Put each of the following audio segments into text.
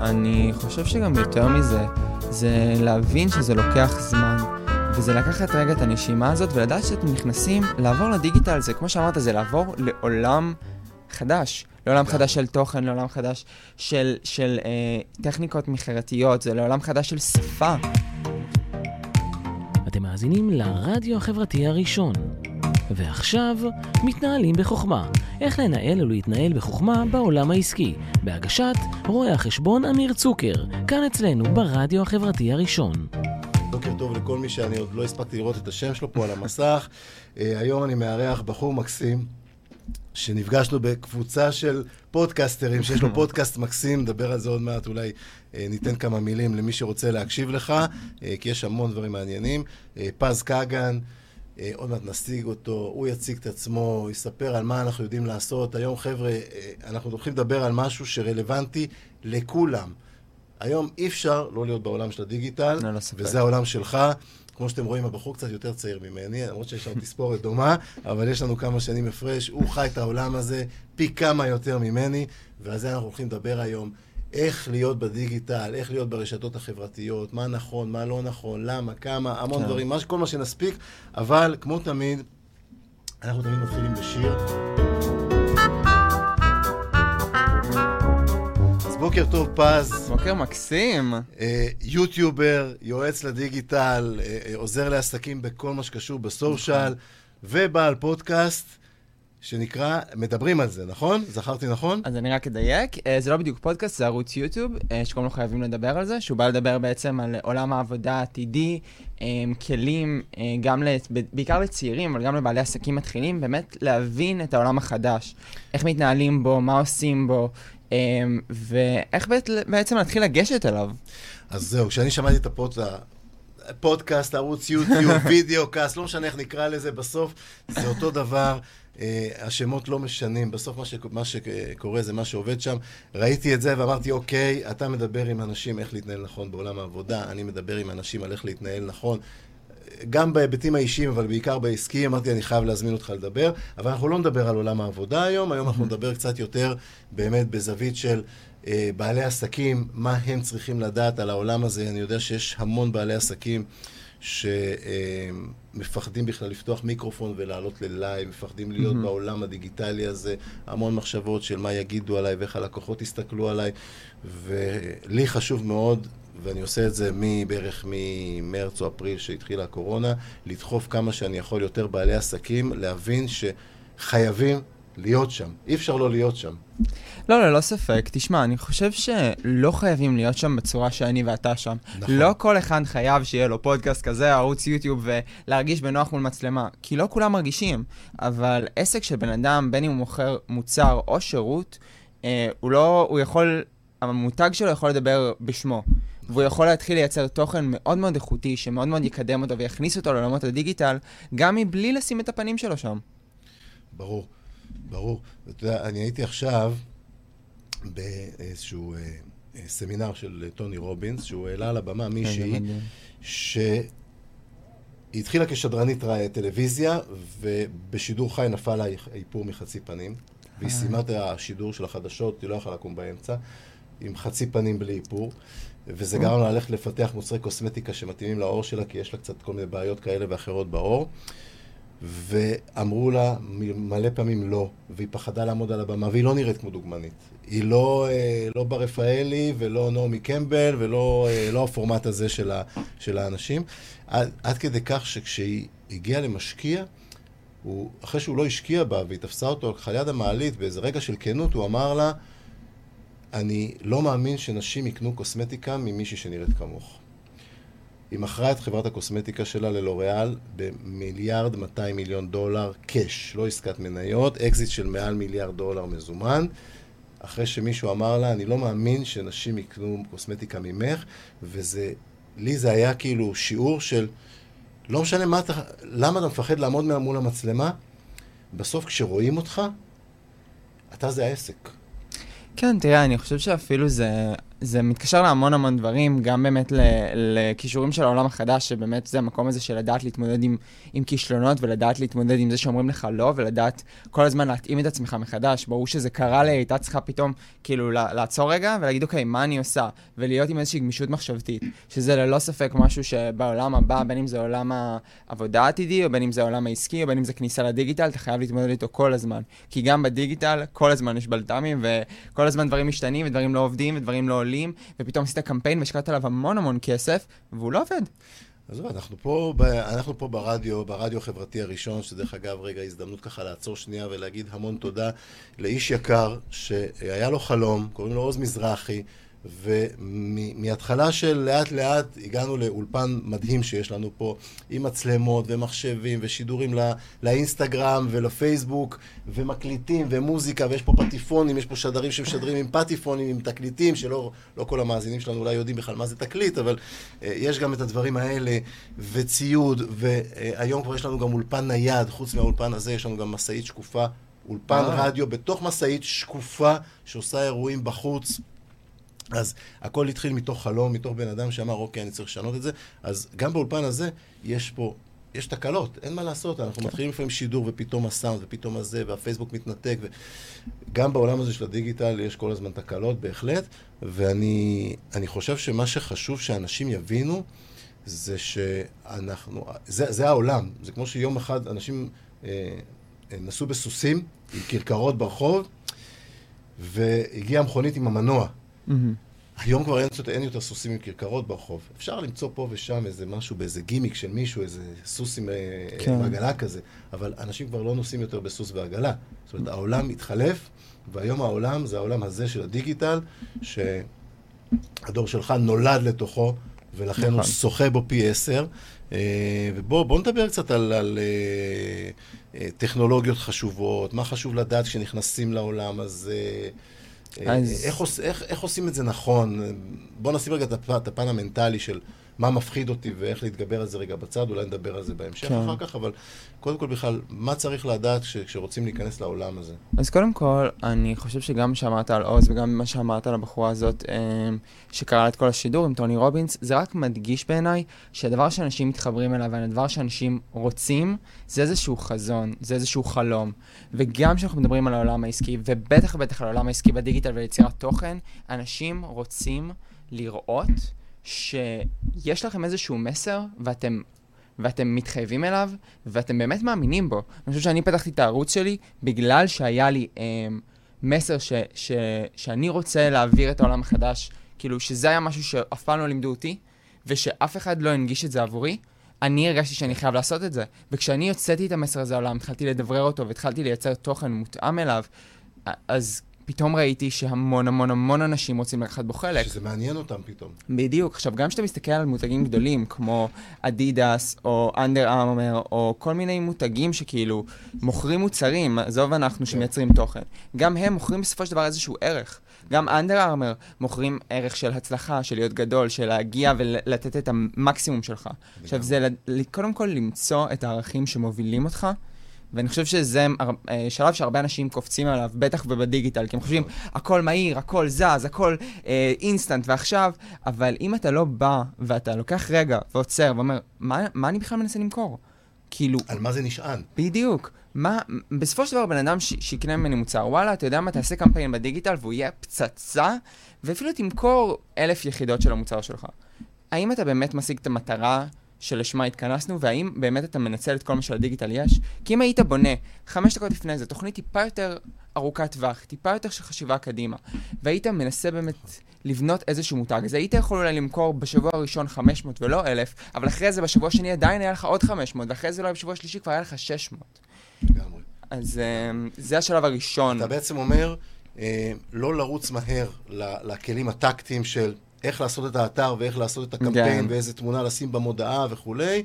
אני חושב שגם יותר מזה, זה להבין שזה לוקח זמן. וזה לקחת רגע את הנשימה הזאת ולדעת שאתם נכנסים, לעבור לדיגיטל, זה כמו שאמרת, זה לעבור לעולם חדש. לעולם חדש של תוכן, לעולם חדש של, של אה, טכניקות מכירתיות, זה לעולם חדש של שפה. אתם מאזינים לרדיו החברתי הראשון. ועכשיו, מתנהלים בחוכמה. איך לנהל ולהתנהל בחוכמה בעולם העסקי. בהגשת רואה החשבון אמיר צוקר, כאן אצלנו ברדיו החברתי הראשון. בוקר טוב לכל מי שאני עוד לא הספקתי לראות את השם שלו פה על המסך. uh, היום אני מארח בחור מקסים, שנפגשנו בקבוצה של פודקסטרים, שיש לו פודקאסט מקסים, נדבר על זה עוד מעט, אולי uh, ניתן כמה מילים למי שרוצה להקשיב לך, uh, כי יש המון דברים מעניינים. Uh, פז כגן, עוד מעט נשיג אותו, הוא יציג את עצמו, יספר על מה אנחנו יודעים לעשות. היום, חבר'ה, אנחנו הולכים לדבר על משהו שרלוונטי לכולם. היום אי אפשר לא להיות בעולם של הדיגיטל, לא, לא. וזה העולם שלך. כמו שאתם רואים, הבחור קצת יותר צעיר ממני, למרות שיש לנו תספורת דומה, אבל יש לנו כמה שנים הפרש. הוא חי את העולם הזה פי כמה יותר ממני, ועל זה אנחנו הולכים לדבר היום. איך להיות בדיגיטל, איך להיות ברשתות החברתיות, מה נכון, מה לא נכון, למה, כמה, המון כן. דברים, מה- כל מה שנספיק, אבל כמו תמיד, אנחנו תמיד מתחילים בשיר. בוקר טוב, פז. בוקר מקסים. אה, יוטיובר, יועץ לדיגיטל, אה, אה, עוזר לעסקים בכל מה שקשור בסושיאל, ובעל פודקאסט שנקרא, מדברים על זה, נכון? זכרתי נכון? אז אני רק אדייק, זה לא בדיוק פודקאסט, זה ערוץ יוטיוב, שקוראים לו חייבים לדבר על זה, שהוא בא לדבר בעצם על עולם העבודה העתידי, כלים, גם, ב- בעיקר לצעירים, אבל גם לבעלי עסקים מתחילים, באמת להבין את העולם החדש, איך מתנהלים בו, מה עושים בו, ואיך בעת- בעצם להתחיל לגשת אליו. אז זהו, כשאני שמעתי את הפוד... פודקאסט, ערוץ יוטיוב, video cast, לא משנה איך נקרא לזה, בסוף זה אותו דבר. אה, השמות לא משנים, בסוף מה, ש... מה שקורה זה מה שעובד שם. ראיתי את זה ואמרתי, אוקיי, אתה מדבר עם אנשים איך להתנהל נכון בעולם העבודה, אני מדבר עם אנשים על איך להתנהל נכון. גם בהיבטים האישיים, אבל בעיקר בעסקי, אמרתי, אני חייב להזמין אותך לדבר, אבל אנחנו לא נדבר על עולם העבודה היום, היום אנחנו נדבר קצת יותר באמת בזווית של אה, בעלי עסקים, מה הם צריכים לדעת על העולם הזה. אני יודע שיש המון בעלי עסקים שמפחדים בכלל לפתוח מיקרופון ולעלות ללייב, מפחדים להיות. בעולם הדיגיטלי הזה, המון מחשבות של מה יגידו עליי ואיך הלקוחות יסתכלו עליי, ולי חשוב מאוד, ואני עושה את זה מבערך ממרץ או אפריל שהתחילה הקורונה, לדחוף כמה שאני יכול יותר בעלי עסקים, להבין שחייבים להיות שם. אי אפשר לא להיות שם. לא, ללא ספק. תשמע, אני חושב שלא חייבים להיות שם בצורה שאני ואתה שם. נכון. לא כל אחד חייב שיהיה לו פודקאסט כזה, ערוץ יוטיוב, ולהרגיש בנוח מול מצלמה. כי לא כולם מרגישים. אבל עסק של בן אדם, בין אם הוא מוכר מוצר או שירות, אה, הוא לא, הוא יכול, המותג שלו יכול לדבר בשמו. והוא יכול להתחיל לייצר תוכן מאוד מאוד איכותי, שמאוד מאוד יקדם אותו ויכניס אותו לעולמות הדיגיטל, גם מבלי לשים את הפנים שלו שם. ברור, ברור. אתה יודע, אני הייתי עכשיו באיזשהו אה, אה, סמינר של אה, טוני רובינס, שהוא העלה על הבמה מישהי כן, זה מדהים. שהיא התחילה כשדרנית טלוויזיה, ובשידור חי נפל לה איפור מחצי פנים, והיא סיימה את השידור של החדשות, היא לא יכלה לקום באמצע, עם חצי פנים בלי איפור, וזה גרם לה ללכת לפתח מוצרי קוסמטיקה שמתאימים לעור שלה, כי יש לה קצת כל מיני בעיות כאלה ואחרות בעור. ואמרו לה מלא פעמים לא, והיא פחדה לעמוד על הבמה, והיא לא נראית כמו דוגמנית. היא לא, אה, לא בר רפאלי ולא נעמי קמבל ולא אה, לא הפורמט הזה של, ה, של האנשים. עד, עד כדי כך שכשהיא הגיעה למשקיע, הוא, אחרי שהוא לא השקיע בה והיא תפסה אותו על יד המעלית באיזה רגע של כנות, הוא אמר לה, אני לא מאמין שנשים יקנו קוסמטיקה ממישהי שנראית כמוך. היא מכרה את חברת הקוסמטיקה שלה ללוריאל במיליארד 200 מיליון דולר cash, לא עסקת מניות, אקזיט של מעל מיליארד דולר מזומן. אחרי שמישהו אמר לה, אני לא מאמין שנשים יקנו קוסמטיקה ממך, וזה, לי זה היה כאילו שיעור של, לא משנה מה אתה, למה אתה מפחד לעמוד מול המצלמה, בסוף כשרואים אותך, אתה זה העסק. כן, תראה, אני חושב שאפילו זה... זה מתקשר להמון המון דברים, גם באמת לכישורים של העולם החדש, שבאמת זה המקום הזה של לדעת להתמודד עם, עם כישלונות ולדעת להתמודד עם זה שאומרים לך לא, ולדעת כל הזמן להתאים את עצמך מחדש. ברור שזה קרה לי, הייתה צריכה פתאום כאילו לעצור רגע ולהגיד, אוקיי, מה אני עושה? ולהיות עם איזושהי גמישות מחשבתית, שזה ללא ספק משהו שבעולם הבא, בין אם זה עולם העבודה העתידי, או בין אם זה העולם העסקי, או בין אם זה כניסה לדיגיטל, אתה חייב להתמודד איתו כל הזמן. כי גם בדיגיטל, כל הזמן יש בלת"מים, וכל הזמן דברים משתנים, ודברים לא עובדים, ודברים לא עולים, ופתאום עשית קמפיין והשקעת עליו המון המון כסף, והוא לא עובד. אז אנחנו פה, אנחנו פה ברדיו, ברדיו החברתי הראשון, שדרך אגב, רגע, הזדמנות ככה לעצור שנייה ולהגיד המון תודה לאיש יקר שהיה לו חלום, קוראים לו עוז מזרחי, ומהתחלה של לאט לאט הגענו לאולפן מדהים שיש לנו פה, עם מצלמות ומחשבים ושידורים לא, לאינסטגרם ולפייסבוק, ומקליטים ומוזיקה, ויש פה פטיפונים, יש פה שדרים שמשדרים עם פטיפונים, עם תקליטים, שלא לא כל המאזינים שלנו אולי יודעים בכלל מה זה תקליט, אבל uh, יש גם את הדברים האלה, וציוד, והיום כבר יש לנו גם אולפן נייד, חוץ מהאולפן הזה יש לנו גם משאית שקופה. אולפן אה. רדיו בתוך משאית שקופה שעושה אירועים בחוץ, אז הכל התחיל מתוך חלום, מתוך בן אדם שאמר, אוקיי, אני צריך לשנות את זה. אז גם באולפן הזה יש פה, יש תקלות, אין מה לעשות. אנחנו כן. מתחילים לפעמים שידור, ופתאום הסאונד, ופתאום הזה, והפייסבוק מתנתק. וגם בעולם הזה של הדיגיטל יש כל הזמן תקלות, בהחלט. ואני חושב שמה שחשוב שאנשים יבינו, זה שאנחנו, זה, זה העולם. זה כמו שיום אחד אנשים אה, אה נסעו בסוסים עם כרכרות ברחוב, והגיעה מכונית עם המנוע. Mm-hmm. היום כבר אין, אין יותר סוסים עם כרכרות ברחוב. אפשר למצוא פה ושם איזה משהו, באיזה גימיק של מישהו, איזה סוס עם, אה, כן. עגלה כזה, אבל אנשים כבר לא נוסעים יותר בסוס ועגלה. זאת אומרת, העולם מתחלף, והיום העולם זה העולם הזה של הדיגיטל, שהדור שלך נולד לתוכו, ולכן נכון. הוא שוחה בו פי עשר. אה, ובואו נדבר קצת על, על אה, טכנולוגיות חשובות, מה חשוב לדעת כשנכנסים לעולם הזה. אז... איך, איך, איך עושים את זה נכון? בוא נשים רגע את הפן המנטלי של מה מפחיד אותי ואיך להתגבר על זה רגע בצד, אולי נדבר על זה בהמשך כן. אחר כך, אבל קודם כל בכלל, מה צריך לדעת כשרוצים להיכנס לעולם הזה? אז קודם כל, אני חושב שגם מה שאמרת על עוז וגם מה שאמרת על הבחורה הזאת אמ, שקראה את כל השידור עם טוני רובינס, זה רק מדגיש בעיניי שהדבר שאנשים מתחברים אליו והדבר שאנשים רוצים, זה איזשהו חזון, זה איזשהו חלום. וגם כשאנחנו מדברים על העולם העסקי, ובטח ובטח על העולם העסקי בדיגיטל וליצירת תוכן, אנשים רוצים לראות שיש לכם איזשהו מסר ואתם, ואתם מתחייבים אליו ואתם באמת מאמינים בו. אני חושב שאני פתחתי את הערוץ שלי בגלל שהיה לי אה, מסר ש, ש, שאני רוצה להעביר את העולם החדש, כאילו שזה היה משהו שאף פעם לא לימדו אותי ושאף אחד לא הנגיש את זה עבורי. אני הרגשתי שאני חייב לעשות את זה. וכשאני הוצאתי את המסר הזה לעולם, התחלתי לדברר אותו והתחלתי לייצר תוכן מותאם אליו, אז פתאום ראיתי שהמון המון המון אנשים רוצים לקחת בו חלק. שזה מעניין אותם פתאום. בדיוק. עכשיו, גם כשאתה מסתכל על מותגים גדולים, כמו אדידס, או אנדר ארמר, או כל מיני מותגים שכאילו מוכרים מוצרים, עזוב אנחנו כן. שמייצרים תוכן, גם הם מוכרים בסופו של דבר איזשהו ערך. גם אנדר ארמר מוכרים ערך של הצלחה, של להיות גדול, של להגיע ולתת את המקסימום שלך. עכשיו, זה קודם כל למצוא את הערכים שמובילים אותך. ואני חושב שזה אה, שלב שהרבה אנשים קופצים עליו, בטח ובדיגיטל, כי הם חושבים, הכל מהיר, הכל זז, הכל אה, אינסטנט ועכשיו, אבל אם אתה לא בא ואתה לוקח רגע ועוצר ואומר, מה, מה אני בכלל מנסה למכור? כאילו... על מה זה נשען? בדיוק. מה, בסופו של דבר בן אדם שיקנה ממני מוצר, וואלה, אתה יודע מה, תעשה קמפיין בדיגיטל והוא יהיה פצצה, ואפילו תמכור אלף יחידות של המוצר שלך. האם אתה באמת משיג את המטרה שלשמה התכנסנו, והאם באמת אתה מנצל את כל מה שלדיגיטל יש? כי אם היית בונה חמש דקות לפני זה תוכנית טיפה יותר ארוכת טווח, טיפה יותר של חשיבה קדימה, והיית מנסה באמת לבנות איזשהו מותג, אז היית יכול אולי למכור בשבוע הראשון 500 ולא 1,000, אבל אחרי זה בשבוע השני עדיין היה לך עוד 500, ואחרי זה אולי בשבוע השלישי כבר היה לך 600. לגמרי. אז uh, זה השלב הראשון. אתה בעצם אומר, uh, לא לרוץ מהר לכלים הטקטיים של איך לעשות את האתר ואיך לעשות את הקמפיין כן. ואיזה תמונה לשים במודעה וכולי,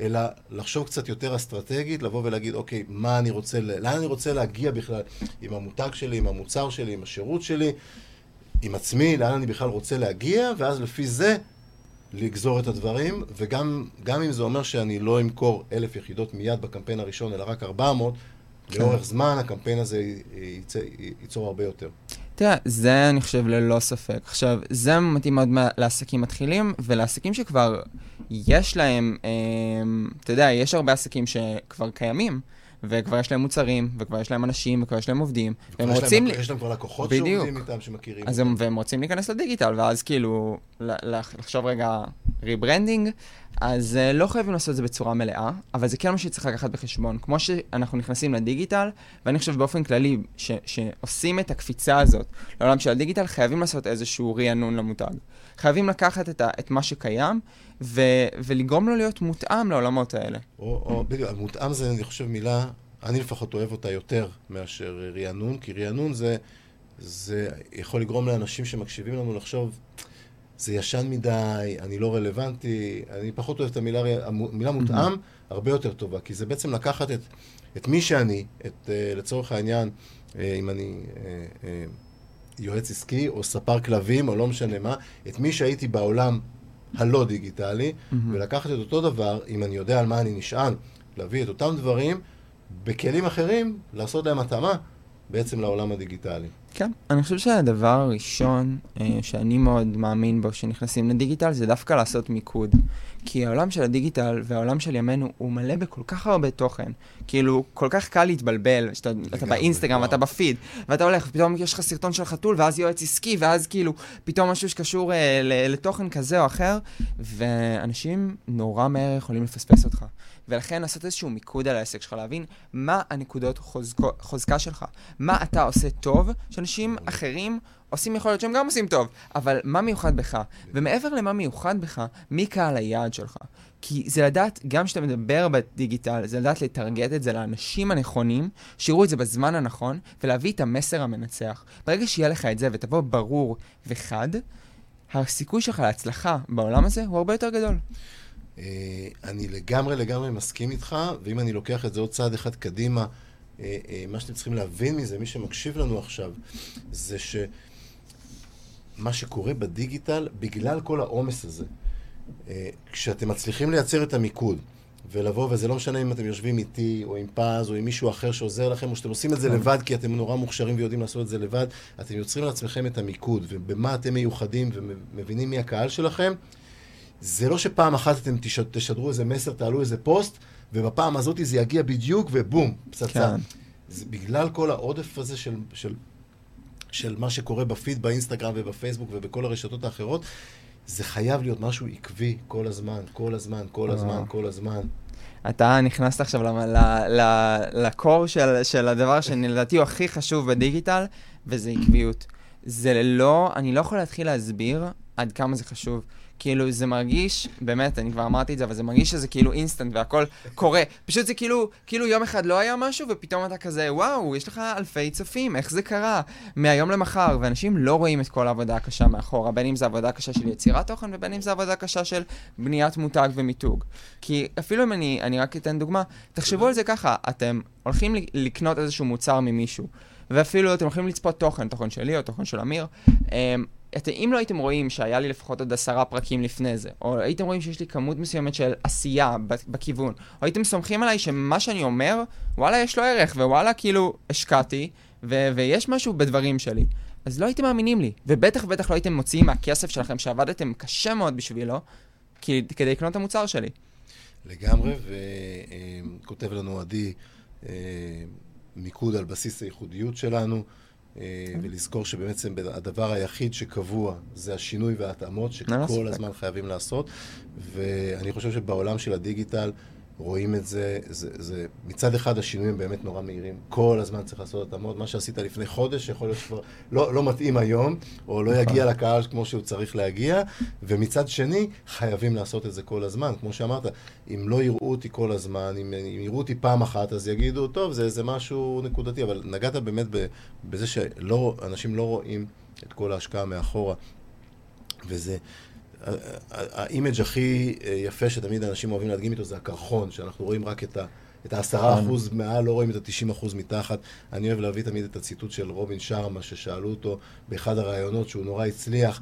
אלא לחשוב קצת יותר אסטרטגית, לבוא ולהגיד, אוקיי, מה אני רוצה, לאן אני רוצה להגיע בכלל עם המותג שלי, עם המוצר שלי, עם השירות שלי, עם עצמי, לאן אני בכלל רוצה להגיע, ואז לפי זה לגזור את הדברים, וגם אם זה אומר שאני לא אמכור אלף יחידות מיד בקמפיין הראשון, אלא רק 400, כן. לאורך זמן הקמפיין הזה ייצור הרבה יותר. תראה, זה אני חושב ללא ספק. עכשיו, זה מתאים מאוד לעסקים מתחילים, ולעסקים שכבר יש להם, אה, אתה יודע, יש הרבה עסקים שכבר קיימים, וכבר יש להם מוצרים, וכבר יש להם אנשים, וכבר יש להם עובדים, והם רוצים... יש להם כבר לקוחות. שעובדים איתם, שמכירים. אז. הם, והם רוצים להיכנס לדיגיטל, ואז כאילו, לחשוב רגע rebranding, אז אה, לא חייבים לעשות את זה בצורה מלאה, אבל זה כן מה שצריך לקחת בחשבון. כמו שאנחנו נכנסים לדיגיטל, ואני חושב באופן כללי, ש- שעושים את הקפיצה הזאת לעולם של הדיגיטל, חייבים לעשות איזשהו רענון למותג. חייבים לקחת את, ה- את מה שקיים, ו- ולגרום לו להיות מותאם לעולמות האלה. או, או, בדיוק, מותאם זה, אני חושב, מילה, אני לפחות אוהב אותה יותר מאשר רענון, כי רענון זה, זה יכול לגרום לאנשים שמקשיבים לנו לחשוב, זה ישן מדי, אני לא רלוונטי, אני פחות אוהב את המילה, המילה מותאם, הרבה יותר טובה, כי זה בעצם לקחת את, את מי שאני, את, אה, לצורך העניין, אה, אם אני אה, יועץ עסקי, או ספר כלבים, או לא משנה מה, את מי שהייתי בעולם הלא דיגיטלי, ולקחת את אותו דבר, אם אני יודע על מה אני נשען, להביא את אותם דברים בכלים אחרים, לעשות להם התאמה בעצם לעולם הדיגיטלי. כן. אני חושב שהדבר הראשון אה, שאני מאוד מאמין בו כשנכנסים לדיגיטל זה דווקא לעשות מיקוד. כי העולם של הדיגיטל והעולם של ימינו הוא מלא בכל כך הרבה תוכן. כאילו, כל כך קל להתבלבל, שאתה אתה באינסטגרם. ואתה בפיד, ואתה הולך, ופתאום יש לך סרטון של חתול, ואז יועץ עסקי, ואז כאילו, פתאום משהו שקשור אה, לתוכן כזה או אחר, ואנשים נורא מהר יכולים לפספס אותך. ולכן לעשות איזשהו מיקוד על העסק שלך, להבין מה הנקודות חוזקו, חוזקה שלך, מה אתה עושה טוב, שאנשים אחרים עושים, יכול להיות שהם גם עושים טוב, אבל מה מיוחד בך? ומעבר למה מיוחד בך, מי קהל היעד שלך? כי זה לדעת, גם כשאתה מדבר בדיגיטל, זה לדעת לטרגט את זה לאנשים הנכונים, שיראו את זה בזמן הנכון, ולהביא את המסר המנצח. ברגע שיהיה לך את זה ותבוא ברור וחד, הסיכוי שלך להצלחה בעולם הזה הוא הרבה יותר גדול. אה, אני לגמרי לגמרי מסכים איתך, ואם אני לוקח את זה עוד צעד אחד קדימה, מה שאתם צריכים להבין מזה, מי שמקשיב לנו עכשיו, זה שמה שקורה בדיגיטל, בגלל כל העומס הזה, אה, כשאתם מצליחים לייצר את המיקוד, ולבוא, וזה לא משנה אם אתם יושבים איתי, או עם פז, או עם מישהו אחר שעוזר לכם, או שאתם עושים את זה לבד, כי אתם נורא מוכשרים ויודעים לעשות את זה לבד, אתם יוצרים לעצמכם את המיקוד, ובמה אתם מיוחדים, ומבינים מי הקהל שלכם, זה לא שפעם אחת אתם תש- תשדרו איזה מסר, תעלו איזה פוסט, ובפעם הזאת זה יגיע בדיוק, ובום, פצצה. כן. זה בגלל כל העודף הזה של, של, של מה שקורה בפיד, באינסטגרם ובפייסבוק ובכל הרשתות האחרות, זה חייב להיות משהו עקבי כל הזמן, כל הזמן, כל הזמן. כל הזמן. אתה נכנסת עכשיו לקור של, של הדבר שלדעתי הוא הכי חשוב בדיגיטל, וזה עקביות. זה לא, אני לא יכול להתחיל להסביר עד כמה זה חשוב. כאילו, זה מרגיש, באמת, אני כבר אמרתי את זה, אבל זה מרגיש שזה כאילו אינסטנט והכל קורה. פשוט זה כאילו, כאילו יום אחד לא היה משהו, ופתאום אתה כזה, וואו, יש לך אלפי צופים, איך זה קרה? מהיום למחר, ואנשים לא רואים את כל העבודה הקשה מאחורה, בין אם זה עבודה קשה של יצירת תוכן, ובין אם זה עבודה קשה של בניית מותג ומיתוג. כי אפילו אם אני, אני רק אתן דוגמה, תחשבו על זה ככה, אתם הולכים לקנות איזשהו מוצר ממישהו, ואפילו אתם הולכים לצפות תוכן, תוכן שלי או תוכן של אמיר, אמ, את, אם לא הייתם רואים שהיה לי לפחות עוד עשרה פרקים לפני זה, או הייתם רואים שיש לי כמות מסוימת של עשייה בכיוון, או הייתם סומכים עליי שמה שאני אומר, וואלה, יש לו ערך, ווואלה, כאילו, השקעתי, ו- ויש משהו בדברים שלי. אז לא הייתם מאמינים לי, ובטח ובטח לא הייתם מוציאים מהכסף שלכם שעבדתם קשה מאוד בשבילו, כדי לקנות את המוצר שלי. לגמרי, וכותב לנו עדי אה, מיקוד על בסיס הייחודיות שלנו, אה, ולזכור שבעצם הדבר היחיד שקבוע זה השינוי וההתאמות שכל ספק. הזמן חייבים לעשות, ואני חושב שבעולם של הדיגיטל רואים את זה, זה, זה מצד אחד השינויים באמת נורא מהירים, כל הזמן צריך לעשות התאמות, מה שעשית לפני חודש יכול להיות שכבר לא, לא מתאים היום, או לא יגיע לקהל כמו שהוא צריך להגיע, ומצד שני חייבים לעשות את זה כל הזמן, כמו שאמרת, אם לא יראו אותי כל הזמן, אם, אם יראו אותי פעם אחת, אז יגידו, טוב, זה, זה משהו נקודתי, אבל נגעת באמת בזה שאנשים לא רואים את כל ההשקעה מאחורה, וזה... האימג' הכי אה, יפה שתמיד אנשים אוהבים להדגים איתו זה הקרחון, שאנחנו רואים רק את ה... את העשרה אחוז מעל, לא רואים את התשעים אחוז מתחת. אני אוהב להביא תמיד את הציטוט של רובין שרמה, ששאלו אותו באחד הראיונות שהוא נורא הצליח,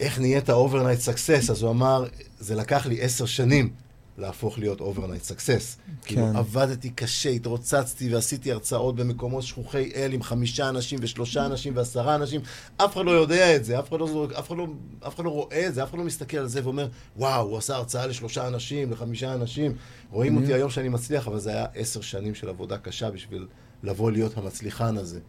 איך נהיית overnight success? אז הוא אמר, זה לקח לי עשר שנים להפוך להיות overnight success. כן. כאילו, עבדתי קשה, התרוצצתי ועשיתי הרצאות במקומות שכוחי אל עם חמישה אנשים ושלושה אנשים ועשרה אנשים. אף אחד לא יודע את זה, אף אחד לא, אף אחד לא, אף אחד לא רואה את זה, אף אחד לא מסתכל על זה ואומר, וואו, הוא עשה הרצאה לשלושה אנשים, לחמישה אנשים. רואים אותי היום שאני מצליח, אבל זה היה עשר שנים של עבודה קשה בשביל לבוא להיות המצליחן הזה.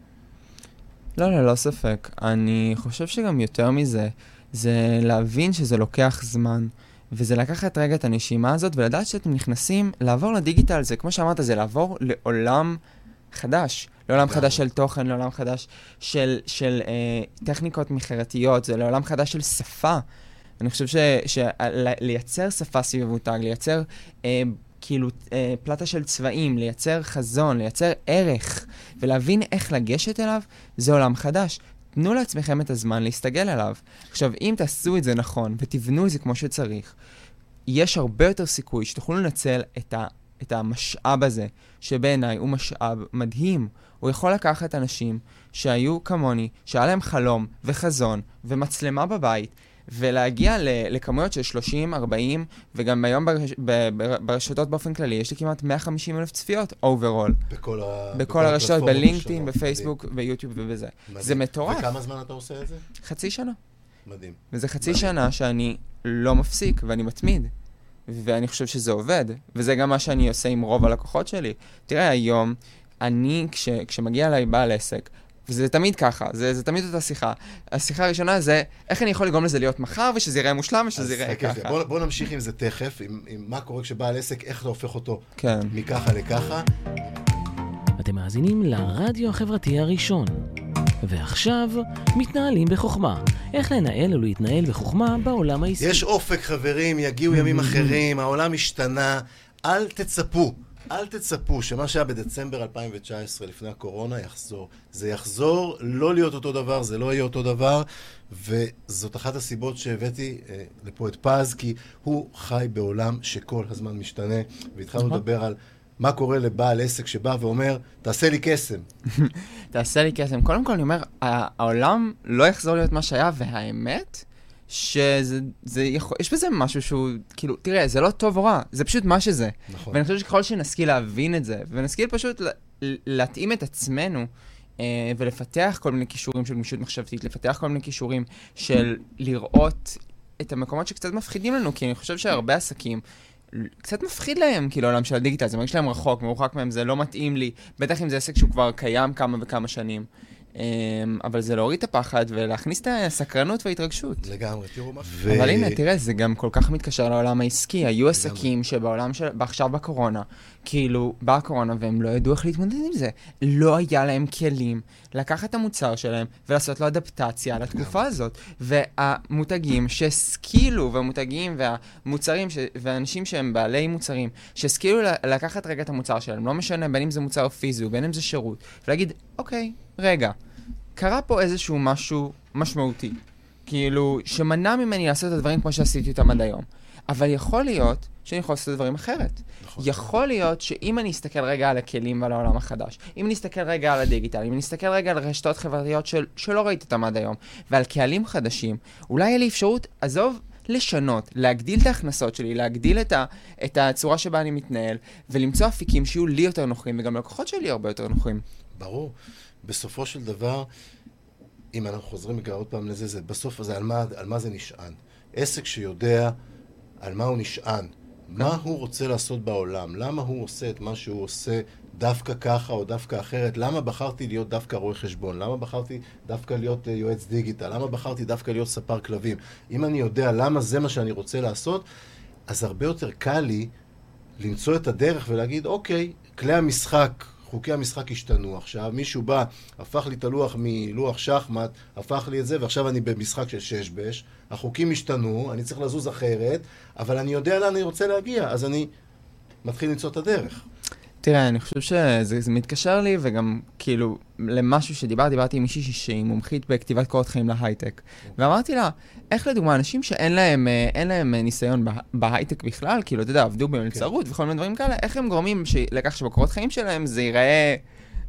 לא, לא, לא ספק. אני חושב שגם יותר מזה, זה להבין שזה לוקח זמן. וזה לקחת רגע את הנשימה הזאת ולדעת שאתם נכנסים, לעבור לדיגיטל, זה כמו שאמרת, זה לעבור לעולם חדש. לעולם חדש של תוכן, לעולם חדש של, של אה, טכניקות מכירתיות, זה לעולם חדש של שפה. אני חושב שלייצר שפה סביב מותג, לייצר אה, כאילו אה, פלטה של צבעים, לייצר חזון, לייצר ערך, ולהבין איך לגשת אליו, זה עולם חדש. תנו לעצמכם את הזמן להסתגל אליו. עכשיו, אם תעשו את זה נכון ותבנו את זה כמו שצריך, יש הרבה יותר סיכוי שתוכלו לנצל את, ה, את המשאב הזה, שבעיניי הוא משאב מדהים. הוא יכול לקחת אנשים שהיו כמוני, שהיה להם חלום וחזון ומצלמה בבית, ולהגיע ל- לכמויות של 30, 40, וגם היום ברש- ב- ב- ברשתות באופן כללי, יש לי כמעט 150 אלף צפיות overall. בכל, ה... בכל הרשתות, בלינקדאין. בפייסבוק, ביוטיוב ובזה. מדהים. זה מטורף. וכמה זמן אתה עושה את זה? חצי שנה. מדהים. וזה חצי מדהים. שנה שאני לא מפסיק ואני מתמיד. ואני חושב שזה עובד. וזה גם מה שאני עושה עם רוב הלקוחות שלי. תראה, היום, אני, כש, כשמגיע אליי בעל עסק, וזה תמיד ככה, זה, זה תמיד אותה שיחה. השיחה הראשונה זה, איך אני יכול לגרום לזה להיות מחר, ושזה ייראה מושלם, ושזה ייראה חכה, ככה. בוא, בוא נמשיך עם זה תכף, עם, עם מה קורה כשבעל עסק, איך אתה הופך אותו כן. מככה לככה. אתם מאזינים לרדיו החברתי הראשון. ועכשיו, מתנהלים בחוכמה. איך לנהל ולהתנהל בחוכמה בעולם העסקי. יש אופק, חברים, יגיעו ימים אחרים, העולם השתנה. אל תצפו, אל תצפו שמה שהיה בדצמבר 2019, לפני הקורונה, יחזור. זה יחזור לא להיות אותו דבר, זה לא יהיה אותו דבר, וזאת אחת הסיבות שהבאתי אה, לפה את פז, כי הוא חי בעולם שכל הזמן משתנה, והתחלנו נכון. לדבר על מה קורה לבעל עסק שבא ואומר, תעשה לי קסם. תעשה לי קסם. קודם כל, אני אומר, העולם לא יחזור להיות מה שהיה, והאמת, שזה, זה יכול, יש בזה משהו שהוא, כאילו, תראה, זה לא טוב או רע, זה פשוט מה שזה. נכון. ואני חושב שככל שנשכיל להבין את זה, ונשכיל פשוט ל- ל- להתאים את עצמנו, אה, ולפתח כל מיני כישורים של גמישות מחשבתית, לפתח כל מיני כישורים של לראות את המקומות שקצת מפחידים לנו, כי אני חושב שהרבה עסקים, קצת מפחיד להם, כאילו, העולם של הדיגיטל, זה מרגיש להם רחוק, מרוחק מהם, זה לא מתאים לי, בטח אם זה עסק שהוא כבר קיים כמה וכמה שנים. אמ, אבל זה להוריד את הפחד ולהכניס את הסקרנות וההתרגשות. לגמרי, תראו מה... אבל הנה, תראה, זה גם כל כך מתקשר לעולם העסקי. היו עסקים שבעולם של... עכשיו בקורונה, כאילו, באה הקורונה והם לא ידעו איך להתמודד עם זה. לא היה להם כלים לקחת את המוצר שלהם ולעשות לו אדפטציה לתקופה הזאת. והמותגים שהשכילו, והמותגים והמוצרים, ש... והאנשים שהם בעלי מוצרים, שהשכילו לקחת רגע את המוצר שלהם, לא משנה בין אם זה מוצר פיזי ובין אם זה שירות, ולהגיד, אוקיי, רגע, קרה פה איזשהו משהו משמעותי. כאילו, שמנע ממני לעשות את הדברים כמו שעשיתי אותם עד היום. אבל יכול להיות שאני יכול לעשות דברים אחרת. נכון. יכול להיות שאם אני אסתכל רגע על הכלים ועל העולם החדש, אם אני אסתכל רגע על הדיגיטל, אם אני אסתכל רגע על רשתות חברתיות של, שלא ראיתי אותם עד היום, ועל קהלים חדשים, אולי יהיה לי אפשרות, עזוב, לשנות, להגדיל את ההכנסות שלי, להגדיל את, ה, את הצורה שבה אני מתנהל, ולמצוא אפיקים שיהיו לי יותר נוחים, וגם לקוחות שלי הרבה יותר נוחים. ברור. בסופו של דבר, אם אנחנו חוזרים רגע עוד פעם לזה, זה בסוף זה על מה, על מה זה נשען. עסק שיודע על מה הוא נשען, מה הוא רוצה לעשות בעולם, למה הוא עושה את מה שהוא עושה דווקא ככה או דווקא אחרת, למה בחרתי להיות דווקא רואה חשבון, למה בחרתי דווקא להיות uh, יועץ דיגיטל, למה בחרתי דווקא להיות ספר כלבים. אם אני יודע למה זה מה שאני רוצה לעשות, אז הרבה יותר קל לי למצוא את הדרך ולהגיד, אוקיי, כלי המשחק, חוקי המשחק השתנו עכשיו, מישהו בא, הפך לי את הלוח מלוח שחמט, הפך לי את זה, ועכשיו אני במשחק של שש בש, החוקים השתנו, אני צריך לזוז אחרת, אבל אני יודע לאן אני רוצה להגיע, אז אני מתחיל למצוא את הדרך. תראה, אני חושב שזה זה מתקשר לי, וגם כאילו, למשהו שדיברתי, דיברתי עם מישהי שהיא מומחית בכתיבת קורות חיים להייטק. ואמרתי לה, איך לדוגמה, אנשים שאין להם, אה, להם אה, ניסיון בה- בהייטק בכלל, כאילו, אתה יודע, עבדו במלצרות וכל מיני דברים כאלה, איך הם גורמים ש- לכך שבקורות חיים שלהם זה ייראה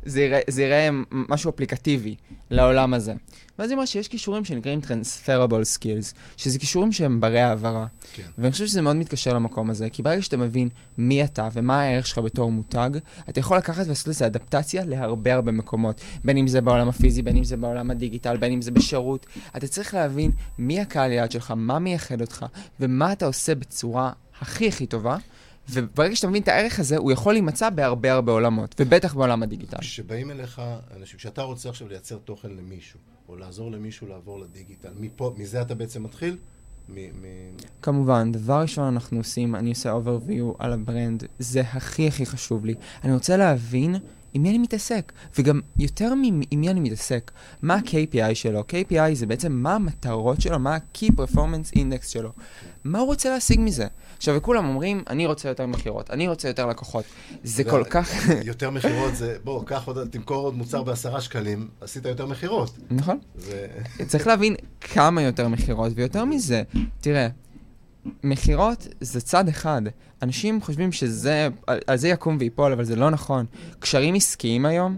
זה ייראה, זה ייראה משהו אפליקטיבי לעולם הזה. ואז היא אמרה שיש כישורים שנקראים Transferable Skills, שזה כישורים שהם ברי העברה. כן. ואני חושב שזה מאוד מתקשר למקום הזה, כי ברגע שאתה מבין מי אתה ומה הערך שלך בתור מותג, אתה יכול לקחת ולעשות לזה אדפטציה להרבה הרבה מקומות. בין אם זה בעולם הפיזי, בין אם זה בעולם הדיגיטל, בין אם זה בשירות. אתה צריך להבין מי הקהל יעד שלך, מה מייחד אותך, ומה אתה עושה בצורה הכי הכי טובה. וברגע שאתה מבין את הערך הזה, הוא יכול להימצא בהרבה הרבה עולמות, ובטח בעולם הדיגיטל. כשבאים אליך אנשים, כשאתה רוצה עכשיו לייצר תוכן למישהו, או לעזור למישהו לעבור לדיגיטל, מפה, מזה אתה בעצם מתחיל? מ- מ- כמובן, דבר ראשון אנחנו עושים, אני עושה overview על הברנד, זה הכי הכי חשוב לי. אני רוצה להבין עם מי אני מתעסק, וגם יותר מ- עם מי אני מתעסק, מה ה-KPI שלו. KPI זה בעצם מה המטרות שלו, מה ה-Key Performance Index שלו. מה הוא רוצה להשיג מזה? עכשיו, וכולם אומרים, אני רוצה יותר מכירות, אני רוצה יותר לקוחות. זה כל כך... יותר מכירות זה, בוא, קח עוד, תמכור עוד מוצר בעשרה שקלים, עשית יותר מכירות. נכון. צריך להבין כמה יותר מכירות, ויותר מזה, תראה, מכירות זה צד אחד. אנשים חושבים שזה, על, על זה יקום ויפול, אבל זה לא נכון. קשרים עסקיים היום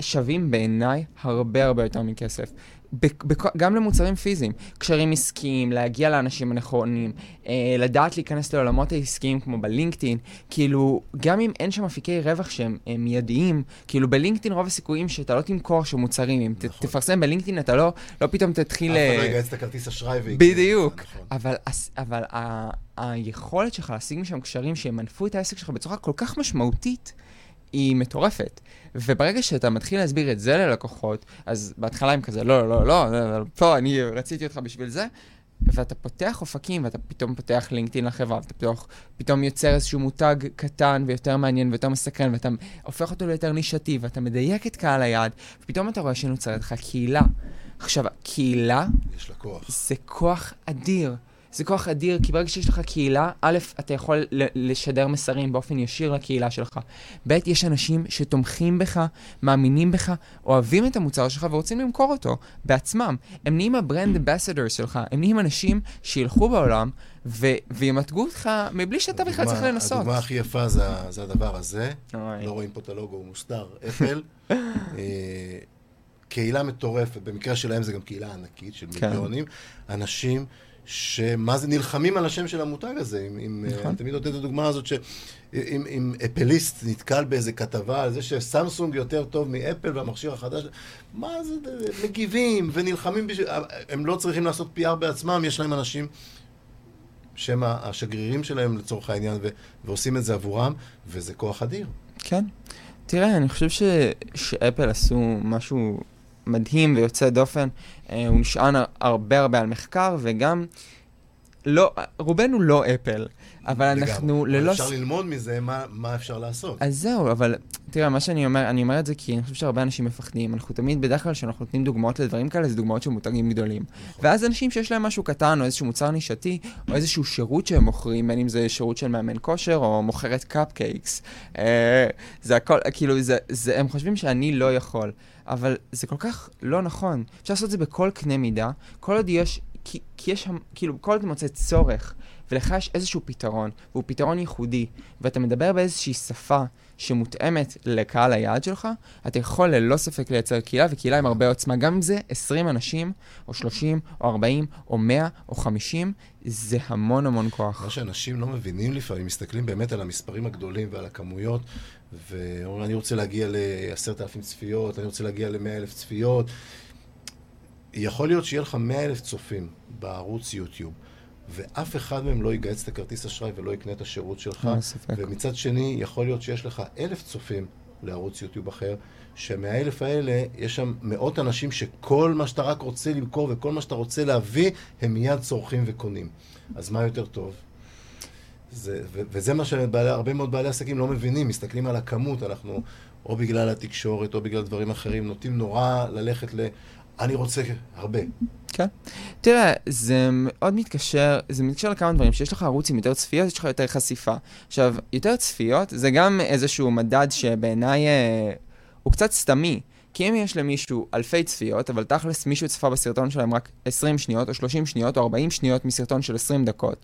שווים בעיניי הרבה הרבה יותר מכסף. בכ- גם למוצרים פיזיים, קשרים עסקיים, להגיע לאנשים הנכונים, אה, לדעת להיכנס לעולמות העסקיים כמו בלינקדאין, כאילו, גם אם אין שם אפיקי רווח שהם אה, מיידיים, כאילו בלינקדאין רוב הסיכויים שאתה לא תמכור שם מוצרים, אם ת- נכון. תפרסם בלינקדאין אתה לא, לא פתאום תתחיל... אף אחד לא אה, יגייס את הכרטיס אשראי ויקנה. בדיוק. נכון. אבל, הס- אבל ה, היכולת שלך להשיג משם קשרים שימנפו את העסק שלך בצורה כל כך משמעותית, היא מטורפת. וברגע שאתה מתחיל להסביר את זה ללקוחות, אז בהתחלה הם כזה, לא, לא, לא, לא, לא, פה, אני רציתי אותך בשביל זה, ואתה פותח אופקים, ואתה פתאום פותח לינקדאין לחברה, ואתה פתאום, פתאום יוצר איזשהו מותג קטן ויותר מעניין ויותר מסקרן, ואתה הופך אותו ליותר נישתי, ואתה מדייק את קהל היעד, ופתאום אתה רואה שנוצרת לך קהילה. עכשיו, קהילה יש לה כוח. זה כוח אדיר. זה כוח אדיר, כי ברגע שיש לך קהילה, א', אתה יכול לשדר מסרים באופן ישיר לקהילה שלך. ב', יש אנשים שתומכים בך, מאמינים בך, אוהבים את המוצר שלך ורוצים למכור אותו בעצמם. הם נהיים ה brand ambassador שלך, הם נהיים אנשים שילכו בעולם ו- וימתגו אותך מבלי שאתה בכלל צריך לנסות. הדוגמה הכי יפה זה, זה הדבר הזה. אוי. לא רואים פה את הלוגו, הוא מוסתר, אפל. אה, קהילה מטורפת, במקרה שלהם זה גם קהילה ענקית של כן. מיליונים. אנשים שמה זה נלחמים על השם של המותג הזה. אם, אם, נכון. אני תמיד נותן את הדוגמה הזאת שאם אם אפליסט נתקל באיזה כתבה על זה שסמסונג יותר טוב מאפל והמכשיר החדש, מה זה, מגיבים ונלחמים בשביל... הם לא צריכים לעשות PR בעצמם, יש להם אנשים שהם השגרירים שלהם לצורך העניין, ו- ועושים את זה עבורם, וזה כוח אדיר. כן. תראה, אני חושב ש... שאפל עשו משהו מדהים ויוצא דופן. אה, הוא נשען הר- הרבה הרבה על מחקר, וגם... לא, רובנו לא אפל, אבל אנחנו לגמרי. ללא... אפשר ללמוד מזה מה, מה אפשר לעשות. אז זהו, אבל תראה, מה שאני אומר, אני אומר את זה כי אני חושב שהרבה אנשים מפחדים. אנחנו תמיד, בדרך כלל כשאנחנו נותנים דוגמאות לדברים כאלה, זה דוגמאות של מותגים גדולים. ואז אנשים שיש להם משהו קטן, או איזשהו מוצר נישתי, או איזשהו שירות שהם מוכרים, בין אם זה שירות של מאמן כושר, או מוכרת קאפקייקס. אה, זה הכל, כאילו, זה, זה, הם חושבים שאני לא יכול. אבל זה כל כך לא נכון. אפשר לעשות את זה בכל קנה מידה, כל עוד יש, כי, כי יש, המ- כאילו, כל אתה מוצא צורך, ולך יש איזשהו פתרון, והוא פתרון ייחודי, ואתה מדבר באיזושהי שפה שמותאמת לקהל היעד שלך, אתה יכול ללא ספק לייצר קהילה, וקהילה עם הרבה עוצמה. גם אם זה 20 אנשים, או 30, או 40, או 100, או 50, זה המון המון כוח. מה שאנשים לא מבינים לפעמים, מסתכלים באמת על המספרים הגדולים ועל הכמויות, ואומרים, אני רוצה להגיע לעשרת אלפים צפיות, אני רוצה להגיע למאה אלף צפיות. יכול להיות שיהיה לך מאה אלף צופים בערוץ יוטיוב, ואף אחד מהם לא יגייס את הכרטיס אשראי ולא יקנה את השירות שלך. ספק. ומצד שני, יכול להיות שיש לך אלף צופים לערוץ יוטיוב אחר, שמהאלף האלה, יש שם מאות אנשים שכל מה שאתה רק רוצה למכור וכל מה שאתה רוצה להביא, הם מיד צורכים וקונים. אז מה יותר טוב? זה, ו- וזה מה שהרבה מאוד בעלי עסקים לא מבינים, מסתכלים על הכמות, אנחנו או בגלל התקשורת או בגלל דברים אחרים, נוטים נורא ללכת ל... אני רוצה הרבה. כן. תראה, זה מאוד מתקשר, זה מתקשר לכמה דברים. שיש לך ערוץ עם יותר צפיות, יש לך יותר חשיפה. עכשיו, יותר צפיות זה גם איזשהו מדד שבעיניי אה, הוא קצת סתמי. כי אם יש למישהו אלפי צפיות, אבל תכלס מישהו צפה בסרטון שלהם רק 20 שניות, או 30 שניות, או 40 שניות מסרטון של 20 דקות,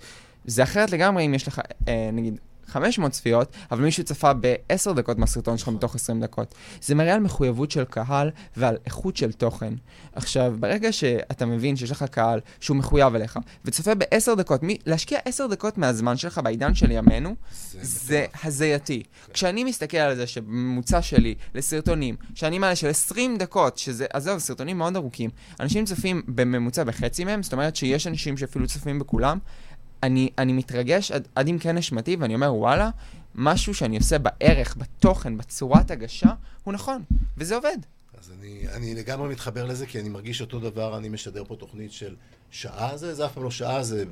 זה אחרת לגמרי אם יש לך, אה, נגיד, 500 צפיות, אבל מישהו צפה ב-10 דקות מהסרטון שלך מתוך 20 דקות. זה מראה על מחויבות של קהל ועל איכות של תוכן. עכשיו, ברגע שאתה מבין שיש לך קהל שהוא מחויב אליך, וצופה ב-10 דקות, מי, להשקיע 10 דקות מהזמן שלך בעידן של ימינו, זה זה. הזייתי. כשאני מסתכל על זה שבממוצע שלי לסרטונים, שאני מעלה של 20 דקות, שזה, עזוב, סרטונים מאוד ארוכים, אנשים צופים בממוצע בחצי מהם, זאת אומרת שיש אנשים שאפילו צופים בכולם, אני, אני מתרגש עד, עד עמקי נשמתי, ואני אומר, וואלה, משהו שאני עושה בערך, בתוכן, בצורת הגשה, הוא נכון, וזה עובד. אז אני, אני לגמרי מתחבר לזה, כי אני מרגיש אותו דבר, אני משדר פה תוכנית של שעה, זה, זה אף פעם לא שעה, זה,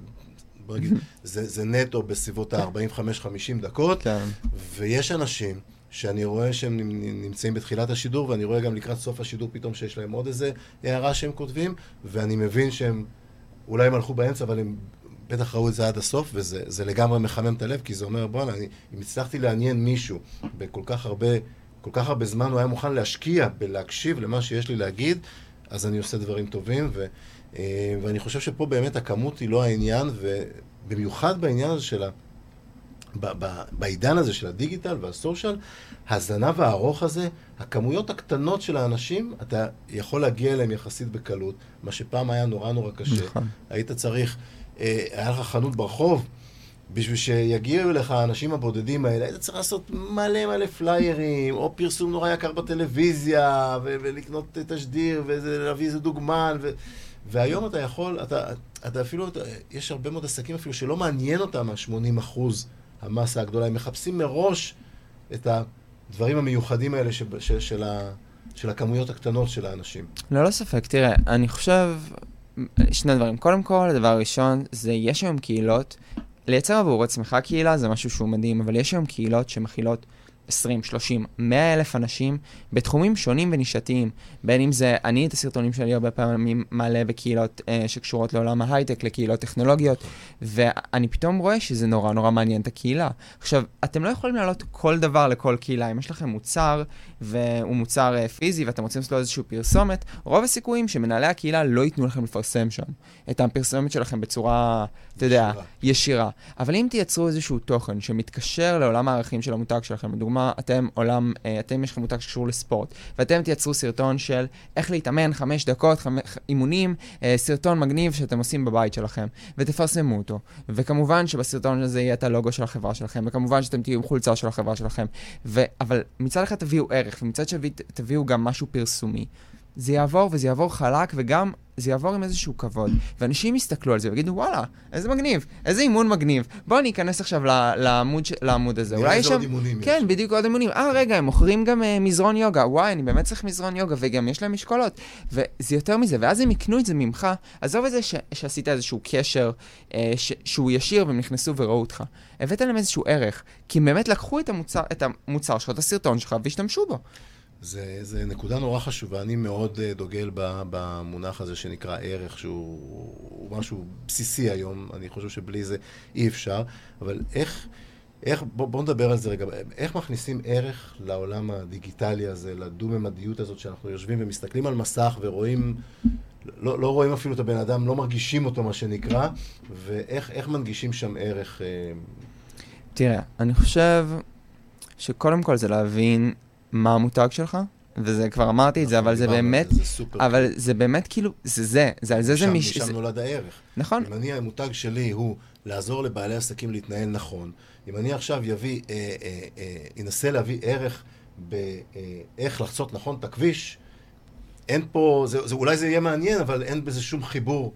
נגיד, זה, זה נטו בסביבות ה-45-50 דקות, כן. ויש אנשים שאני רואה שהם נמ- נמצאים בתחילת השידור, ואני רואה גם לקראת סוף השידור פתאום שיש להם עוד איזה הערה שהם כותבים, ואני מבין שהם, אולי הם הלכו באמצע, אבל הם בטח ראו את זה עד הסוף, וזה זה לגמרי מחמם את הלב, כי זה אומר, בואנה, אם הצלחתי לעניין מישהו בכל כך הרבה, כל כך הרבה זמן, הוא היה מוכן להשקיע בלהקשיב למה שיש לי להגיד, אז אני עושה דברים טובים, ו, אה, ואני חושב שפה באמת הכמות היא לא העניין, ובמיוחד בעניין הזה של ה... ב- ב- בעידן הזה של הדיגיטל והסושיאל, הזנב הארוך הזה, הכמויות הקטנות של האנשים, אתה יכול להגיע אליהם יחסית בקלות, מה שפעם היה נורא נורא קשה. נכון. היית צריך, היה לך חנות ברחוב, בשביל שיגיעו אליך האנשים הבודדים האלה, היית צריך לעשות מלא מלא פליירים, או פרסום נורא יקר בטלוויזיה, ו- ולקנות תשדיר, ולהביא איזה דוגמן, ו- והיום אתה יכול, אתה, אתה אפילו, אתה, יש הרבה מאוד עסקים אפילו שלא מעניין אותם ה-80 אחוז המסה הגדולה, הם מחפשים מראש את הדברים המיוחדים האלה של, של, של, ה, של הכמויות הקטנות של האנשים. ללא ספק, תראה, אני חושב, שני דברים. קודם כל, הדבר הראשון, זה יש היום קהילות, לייצר עבור עצמך קהילה זה משהו שהוא מדהים, אבל יש היום קהילות שמכילות 20, 30, 100 אלף אנשים בתחומים שונים ונישתיים. בין אם זה, אני את הסרטונים שלי הרבה פעמים מעלה בקהילות אה, שקשורות לעולם ההייטק, לקהילות טכנולוגיות, ואני פתאום רואה שזה נורא נורא מעניין את הקהילה. עכשיו, אתם לא יכולים להעלות כל דבר לכל קהילה. אם יש לכם מוצר, והוא מוצר אה, פיזי, ואתם רוצים לעשות לו איזושהי פרסומת, רוב הסיכויים שמנהלי הקהילה לא ייתנו לכם לפרסם שם את הפרסומת שלכם בצורה, אתה יודע, ישירה. אבל אם תייצרו איזשהו תוכן שמתקשר לעולם הערכים של המותג שלכם, לדוגמה, אתם עולם, אה, אתם יש לכם מותג שקשור לספורט, ואתם תייצרו סרטון של איך להתאמן חמש דקות, חמש, אימונים, אה, סרטון מגניב שאתם עושים בבית שלכם, ותפרסמו אותו. וכמובן שבסרטון הזה יהיה את הלוגו של החברה שלכם, וכמובן שאתם תהיו עם חולצה של החברה שלכם. ו... אבל מצד אחד תביאו ערך, ומצד שני תביאו גם משהו פרסומי. זה יעבור, וזה יעבור חלק, וגם זה יעבור עם איזשהו כבוד. ואנשים יסתכלו על זה ויגידו, וואלה, איזה מגניב, איזה אימון מגניב. בואו אני אכנס עכשיו לעמוד, ש- לעמוד הזה. אולי יש עוד שם... אימונים יש. כן, בדיוק עוד אימונים. אה, רגע, הם מוכרים גם uh, מזרון יוגה. וואי, אני באמת צריך מזרון יוגה, וגם יש להם משקולות. וזה יותר מזה, ואז הם יקנו את זה ממך. עזוב את זה ש- שעשית איזשהו קשר uh, ש- שהוא ישיר והם נכנסו וראו אותך. הבאת להם איזשהו ערך, כי הם באמת לקחו את המוצר, את המוצר שלך, את הסרטון שלך, והשתמשו בו. זה, זה נקודה נורא חשובה, אני מאוד אה, דוגל במונח הזה שנקרא ערך, שהוא הוא משהו בסיסי היום, אני חושב שבלי זה אי אפשר, אבל איך, איך בוא, בוא נדבר על זה רגע, איך מכניסים ערך לעולם הדיגיטלי הזה, לדו-ממדיות הזאת, שאנחנו יושבים ומסתכלים על מסך ורואים, לא, לא רואים אפילו את הבן אדם, לא מרגישים אותו מה שנקרא, ואיך איך מנגישים שם ערך, אה, תראה, אני חושב שקודם כל זה להבין מה המותג שלך, וזה כבר אמרתי את זה, אנחנו אבל זה באמת, זה, זה סופר אבל זה באמת כאילו, זה זה, זה על זה זה שם. משם זה- נולד הערך. נכון, אם אני, המותג שלי הוא לעזור לבעלי עסקים להתנהל נכון, אם אני עכשיו יביא, אה, אה, אה, אנסה להביא ערך באיך לחצות נכון את הכביש, אין פה, זה, זה, אולי זה יהיה מעניין, אבל אין בזה שום חיבור.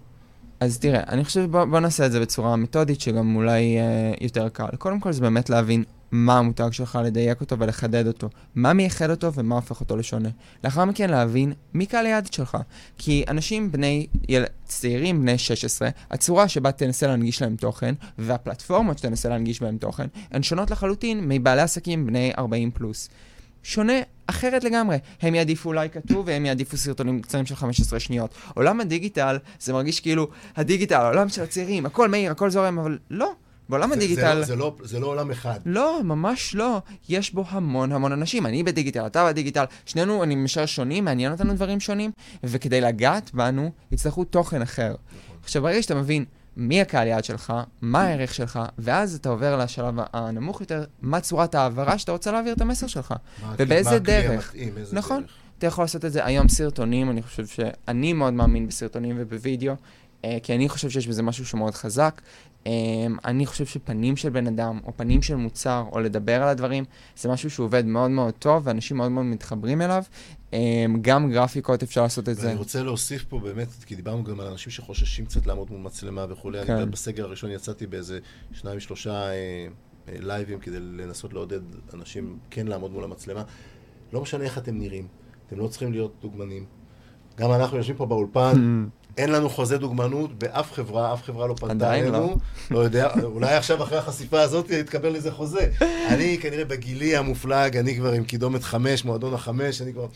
אז תראה, אני חושב בוא, בוא נעשה את זה בצורה מתודית, שגם אולי אה, יותר קל. קודם כל זה באמת להבין מה המותג שלך, לדייק אותו ולחדד אותו. מה מייחד אותו ומה הופך אותו לשונה. לאחר מכן להבין מי קהל היעד שלך. כי אנשים בני, יל... צעירים בני 16, הצורה שבה תנסה להנגיש להם תוכן, והפלטפורמות שתנסה להנגיש בהם תוכן, הן שונות לחלוטין מבעלי עסקים בני 40 פלוס. שונה אחרת לגמרי. הם יעדיפו אולי כתוב והם יעדיפו סרטונים קצרים של 15 שניות. עולם הדיגיטל, זה מרגיש כאילו הדיגיטל, העולם של הצעירים, הכל מהיר, הכל זורם, אבל לא. בעולם זה, הדיגיטל... זה, זה, לא, זה לא עולם אחד. לא, ממש לא. יש בו המון המון אנשים. אני בדיגיטל, אתה בדיגיטל, שנינו, אני משער שונים, מעניין אותנו דברים שונים, וכדי לגעת בנו, יצטרכו תוכן אחר. עכשיו, ברגע שאתה מבין מי הקהל יעד שלך, מה הערך שלך, ואז אתה עובר לשלב הנמוך יותר, מה צורת ההעברה שאתה רוצה להעביר את המסר שלך. מה- ובאיזה מה דרך? המתאים, איזה נכון. דרך. אתה יכול לעשות את זה היום סרטונים, אני חושב שאני מאוד מאמין בסרטונים ובווידאו, כי אני חושב שיש בזה משהו שמאוד חזק. אה, אני חושב שפנים של בן אדם, או פנים של מוצר, או לדבר על הדברים, זה משהו שהוא עובד מאוד מאוד טוב, ואנשים מאוד מאוד מתחברים אליו. אה, גם גרפיקות אפשר לעשות את זה. ואני רוצה להוסיף פה באמת, כי דיברנו גם על אנשים שחוששים קצת לעמוד מול מצלמה וכולי. אני כן. יודע, בסגר הראשון יצאתי באיזה שניים, שלושה אה, אה, לייבים כדי לנסות לעודד אנשים כן לעמוד מול המצלמה. לא משנה איך אתם נראים, אתם לא צריכים להיות דוגמנים. גם אנחנו יושבים פה באולפן, אין לנו חוזה דוגמנות באף חברה, אף חברה לא פנתה אלינו. לא. לא יודע, אולי עכשיו אחרי החשיפה הזאת יתקבל איזה חוזה. אני כנראה בגילי המופלג, אני כבר עם קידומת חמש, מועדון החמש, אני כבר...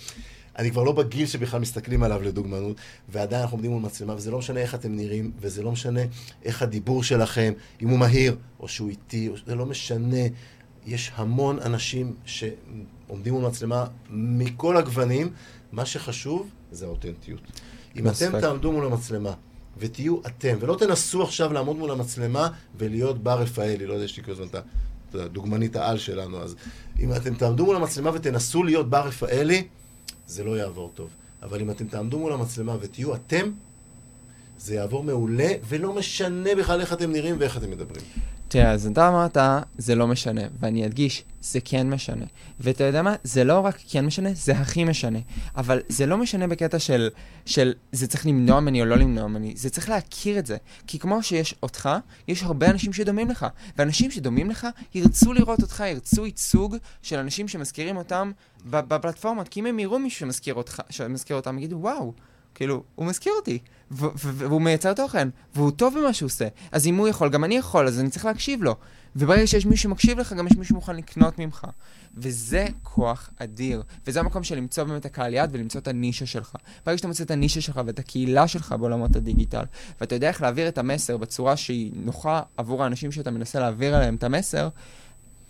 אני כבר לא בגיל שבכלל מסתכלים עליו לדוגמנות, ועדיין אנחנו עומדים מול מצלמה, וזה לא משנה איך אתם נראים, וזה לא משנה איך הדיבור שלכם, אם הוא מהיר, או שהוא איטי, או- זה לא משנה. יש המון אנשים שעומדים מול מצלמה מכל הגוונים, מה שחשוב זה האותנטיות. אם אתם. תעמדו מול המצלמה ותהיו אתם, ולא תנסו עכשיו לעמוד מול המצלמה ולהיות בר רפאלי, לא יודע, יש לי כל הזמן את הדוגמנית העל שלנו, אז אם אתם תעמדו מול המצלמה ותנסו להיות בר רפאלי, זה לא יעבור טוב. אבל אם אתם תעמדו מול המצלמה ותהיו אתם, זה יעבור מעולה, ולא משנה בכלל איך אתם נראים ואיך אתם מדברים. תראה, אז אתה אמרת, זה לא משנה, ואני אדגיש, זה כן משנה. ואתה יודע מה? זה לא רק כן משנה, זה הכי משנה. אבל זה לא משנה בקטע של, של זה צריך למנוע ממני או לא למנוע ממני, זה צריך להכיר את זה. כי כמו שיש אותך, יש הרבה אנשים שדומים לך. ואנשים שדומים לך ירצו לראות אותך, ירצו ייצוג של אנשים שמזכירים אותם בפלטפורמות. כי אם הם יראו מישהו שמזכיר, אותך, שמזכיר אותם, יגידו, וואו. כאילו, הוא מזכיר אותי, והוא מייצר תוכן, והוא טוב במה שהוא עושה. אז אם הוא יכול, גם אני יכול, אז אני צריך להקשיב לו. וברגע שיש מישהו שמקשיב לך, גם יש מישהו שמוכן לקנות ממך. וזה כוח אדיר. וזה המקום של למצוא באמת הקהל יעד ולמצוא את הנישה שלך. ברגע שאתה מוצא את הנישה שלך ואת הקהילה שלך בעולמות הדיגיטל, ואתה יודע איך להעביר את המסר בצורה שהיא נוחה עבור האנשים שאתה מנסה להעביר עליהם את המסר,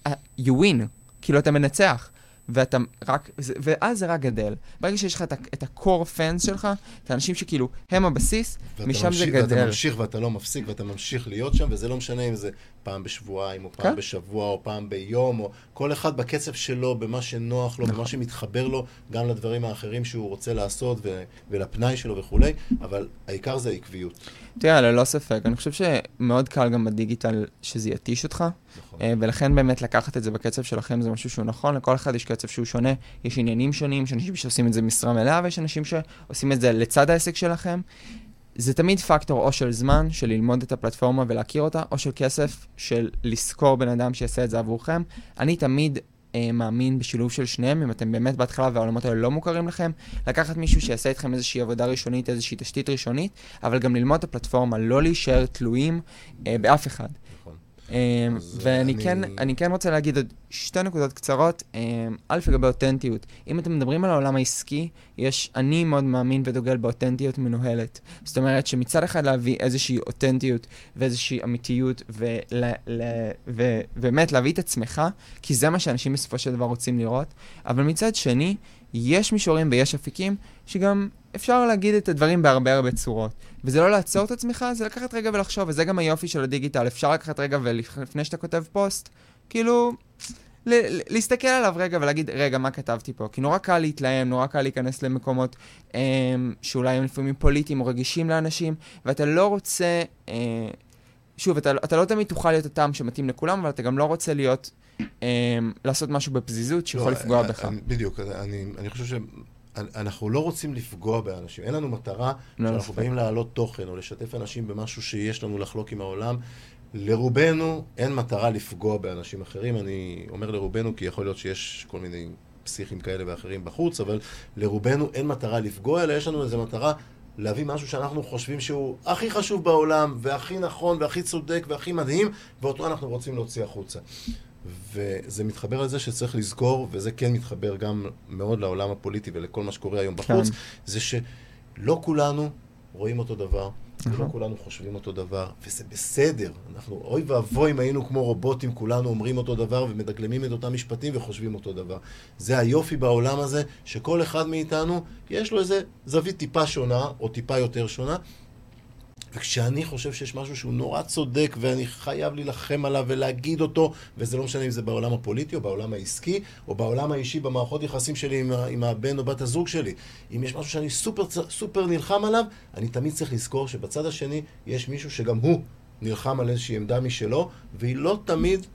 uh, you win. כאילו, אתה מנצח. ואתה רק, זה- ואז זה רק גדל. ברגע שיש לך את את ה-core fans שלך, את האנשים שכאילו, הם הבסיס, ואתה משם זה ממשיך, ואתה גדל. ממשיך ואתה לא מפסיק ואתה ממשיך להיות שם, וזה לא משנה אם זה פעם בשבועיים, או פעם כן. בשבוע, או פעם ביום, או כל אחד בקצב שלו, במה שנוח לו, נכון. במה שמתחבר לו, גם לדברים האחרים שהוא רוצה לעשות, ו- ולפנאי שלו וכולי, אבל העיקר זה העקביות. תראה, ללא ספק, אני חושב שמאוד קל גם בדיגיטל שזה יתיש אותך, נכון. אה, ולכן באמת לקחת את זה בקצב שלכם זה משהו שהוא נכון, לכל אחד יש קצב שהוא שונה, יש עניינים שונים, יש אנשים שעושים את זה במשרה מלאה, ויש אנשים שעושים את זה לצד העסק שלכם. זה תמיד פקטור או של זמן, של ללמוד את הפלטפורמה ולהכיר אותה, או של כסף, של לשכור בן אדם שיעשה את זה עבורכם. אני תמיד אה, מאמין בשילוב של שניהם, אם אתם באמת בהתחלה והעולמות האלה לא מוכרים לכם, לקחת מישהו שיעשה איתכם איזושהי עבודה ראשונית, איזושהי תשתית ראשונית, אבל גם ללמוד את הפלטפורמה, לא להישאר תלויים אה, באף אחד. אה, ואני אני- כן, אני כן רוצה להגיד עוד שתי נקודות קצרות. אה, א', לגבי אותנטיות. אם אתם מדברים על העולם העסקי, יש, אני מאוד מאמין ודוגל באותנטיות מנוהלת. זאת אומרת שמצד אחד להביא איזושהי אותנטיות ואיזושהי אמיתיות, ובאמת להביא את עצמך, כי זה מה שאנשים בסופו של דבר רוצים לראות, אבל מצד שני, יש מישורים ויש אפיקים שגם אפשר להגיד את הדברים בהרבה הרבה צורות. וזה לא לעצור את עצמך, זה לקחת רגע ולחשוב, וזה גם היופי של הדיגיטל. אפשר לקחת רגע ולפני שאתה כותב פוסט, כאילו, ל- להסתכל עליו רגע ולהגיד, רגע, מה כתבתי פה? כי נורא קל להתלהם, נורא קל להיכנס למקומות אה, שאולי הם לפעמים פוליטיים או רגישים לאנשים, ואתה לא רוצה, אה, שוב, אתה, אתה לא תמיד תוכל להיות הטעם שמתאים לכולם, אבל אתה גם לא רוצה להיות, אה, לעשות משהו בפזיזות שיכול לא, לפגוע אני- בך. אני- בדיוק, אני, אני חושב שאנחנו לא רוצים לפגוע באנשים. אין לנו מטרה לא, שאנחנו. באים להעלות תוכן או לשתף אנשים במשהו שיש לנו לחלוק עם העולם. לרובנו אין מטרה לפגוע באנשים אחרים. אני אומר לרובנו כי יכול להיות שיש כל מיני פסיכים כאלה ואחרים בחוץ, אבל לרובנו אין מטרה לפגוע, אלא יש לנו איזו מטרה להביא משהו שאנחנו חושבים שהוא הכי חשוב בעולם, והכי נכון, והכי צודק, והכי מדהים, ואותו אנחנו רוצים להוציא החוצה. וזה מתחבר לזה שצריך לזכור, וזה כן מתחבר גם מאוד לעולם הפוליטי ולכל מה שקורה היום בחוץ, כן. זה שלא כולנו רואים אותו דבר, ולא נכון. כולנו חושבים אותו דבר, וזה בסדר. אנחנו, אוי ואבוי אם היינו כמו רובוטים, כולנו אומרים אותו דבר ומדגלמים את אותם משפטים וחושבים אותו דבר. זה היופי בעולם הזה, שכל אחד מאיתנו, יש לו איזה זווית טיפה שונה, או טיפה יותר שונה, וכשאני חושב שיש משהו שהוא נורא צודק ואני חייב להילחם עליו ולהגיד אותו, וזה לא משנה אם זה בעולם הפוליטי או בעולם העסקי או בעולם האישי במערכות יחסים שלי עם, עם הבן או בת הזוג שלי. אם יש משהו שאני סופר, סופר נלחם עליו, אני תמיד צריך לזכור שבצד השני יש מישהו שגם הוא נלחם על איזושהי עמדה משלו, והיא לא תמיד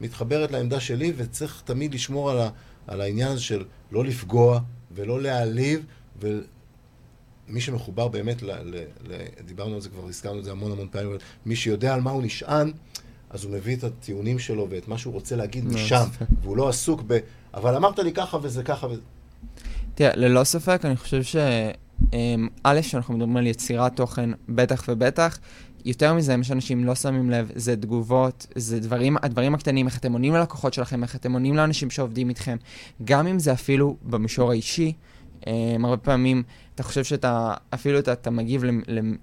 מתחברת לעמדה שלי, וצריך תמיד לשמור על, ה, על העניין של לא לפגוע ולא להעליב, ומי שמחובר באמת, ל, ל, ל, דיברנו על זה כבר, הזכרנו את זה המון המון פעמים, מי שיודע על מה הוא נשען, אז הוא מביא את הטיעונים שלו ואת מה שהוא רוצה להגיד לא, משם, והוא לא עסוק ב... אבל אמרת לי ככה וזה ככה וזה... תראה, ללא ספק, אני חושב ש... אמ, א', שאנחנו מדברים על יצירת תוכן, בטח ובטח, יותר מזה, מה שאנשים לא שמים לב, זה תגובות, זה דברים, הדברים הקטנים, איך אתם עונים ללקוחות שלכם, איך אתם עונים לאנשים שעובדים איתכם, גם אם זה אפילו במישור האישי. Um, הרבה פעמים אתה חושב שאתה, אפילו אתה, אתה מגיב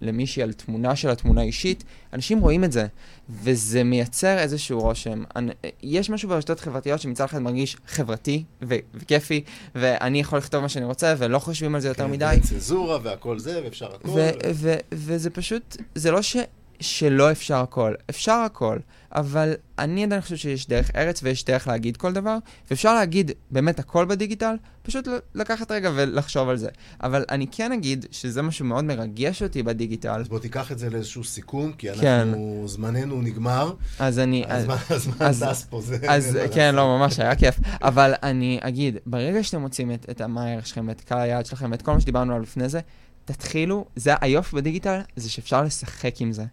למישהי על תמונה של התמונה אישית, אנשים רואים את זה, וזה מייצר איזשהו רושם. אני, יש משהו ברשתות חברתיות שמצד אחד מרגיש חברתי ו- וכיפי, ואני יכול לכתוב מה שאני רוצה, ולא חושבים על זה יותר כן, מדי. צנזורה והכל זה, ואפשר הכל. ו- ו- וזה פשוט, זה לא ש... שלא אפשר הכל. אפשר הכל, אבל אני עדיין חושב שיש דרך ארץ ויש דרך להגיד כל דבר, ואפשר להגיד באמת הכל בדיגיטל, פשוט לקחת רגע ולחשוב על זה. אבל אני כן אגיד שזה משהו מאוד מרגש אותי בדיגיטל. אז בוא תיקח את זה לאיזשהו סיכום, כי. אנחנו, כן. זמננו נגמר. אז אני... הזמן, אז, הזמן טס פה, זה... אז כן, לא, ממש היה כיף. אבל אני אגיד, ברגע שאתם מוצאים את, את הלמה שלכם, את קהל היעד שלכם, ואת כל מה שדיברנו עליו לפני זה, תתחילו, זה היופי בדיגיטל, זה שאפשר לשחק עם זה.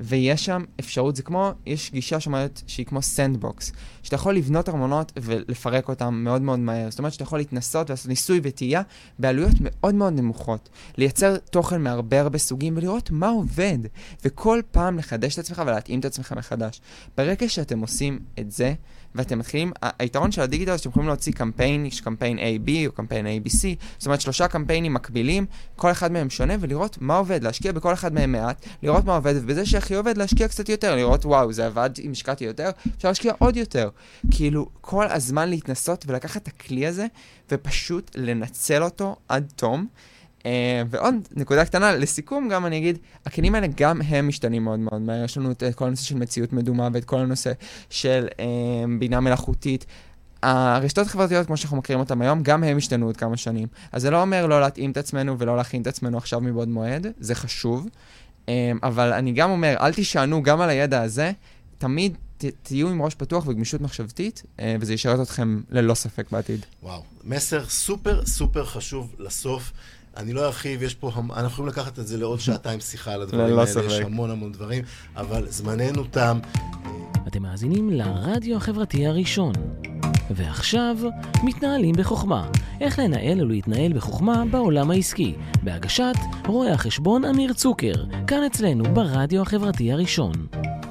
ויש שם אפשרות, זה כמו, יש גישה שאומרת שהיא כמו sandbox, שאתה יכול לבנות ארמונות ולפרק אותם מאוד מאוד מהר. זאת אומרת שאתה יכול להתנסות ולעשות ניסוי וטעייה בעלויות מאוד מאוד נמוכות. לייצר תוכן מהרבה הרבה סוגים ולראות מה עובד, וכל פעם לחדש את עצמך ולהתאים את עצמך מחדש. ברגע שאתם עושים את זה, ואתם מתחילים, היתרון של הדיגיטל זה שאתם יכולים להוציא קמפיין, יש קמפיין A-B או קמפיין A-B-C, זאת אומרת שלושה קמפיינים מקבילים, כל אחד מהם שונה, ולראות מה עובד, להשקיע בכל אחד מהם מעט, לראות מה עובד, ובזה שהכי עובד להשקיע קצת יותר, לראות וואו, זה עבד אם השקעתי יותר, אפשר להשקיע עוד יותר. כאילו, כל הזמן להתנסות ולקחת את הכלי הזה, ופשוט לנצל אותו עד תום. Uh, ועוד נקודה קטנה, לסיכום גם אני אגיד, הכלים האלה גם הם משתנים מאוד מאוד מהר. יש לנו את כל הנושא של מציאות מדומה ואת כל הנושא של uh, בינה מלאכותית. הרשתות החברתיות, כמו שאנחנו מכירים אותן היום, גם הם השתנו עוד כמה שנים. אז זה לא אומר לא להתאים את עצמנו ולא להכין את עצמנו עכשיו מבעוד מועד, זה חשוב. Um, אבל אני גם אומר, אל תישענו גם על הידע הזה, תמיד ת, תהיו עם ראש פתוח וגמישות מחשבתית, וזה ישרת אתכם ללא ספק בעתיד. וואו, מסר סופר סופר חשוב לסוף. אני לא ארחיב, יש פה, אנחנו יכולים לקחת את זה לעוד שעתיים שיחה על הדברים לא האלה, יש המון המון דברים, אבל זמננו תם. אתם מאזינים לרדיו החברתי הראשון. ועכשיו, מתנהלים בחוכמה. איך לנהל ולהתנהל בחוכמה בעולם העסקי. בהגשת רואה החשבון אמיר צוקר, כאן אצלנו ברדיו החברתי הראשון.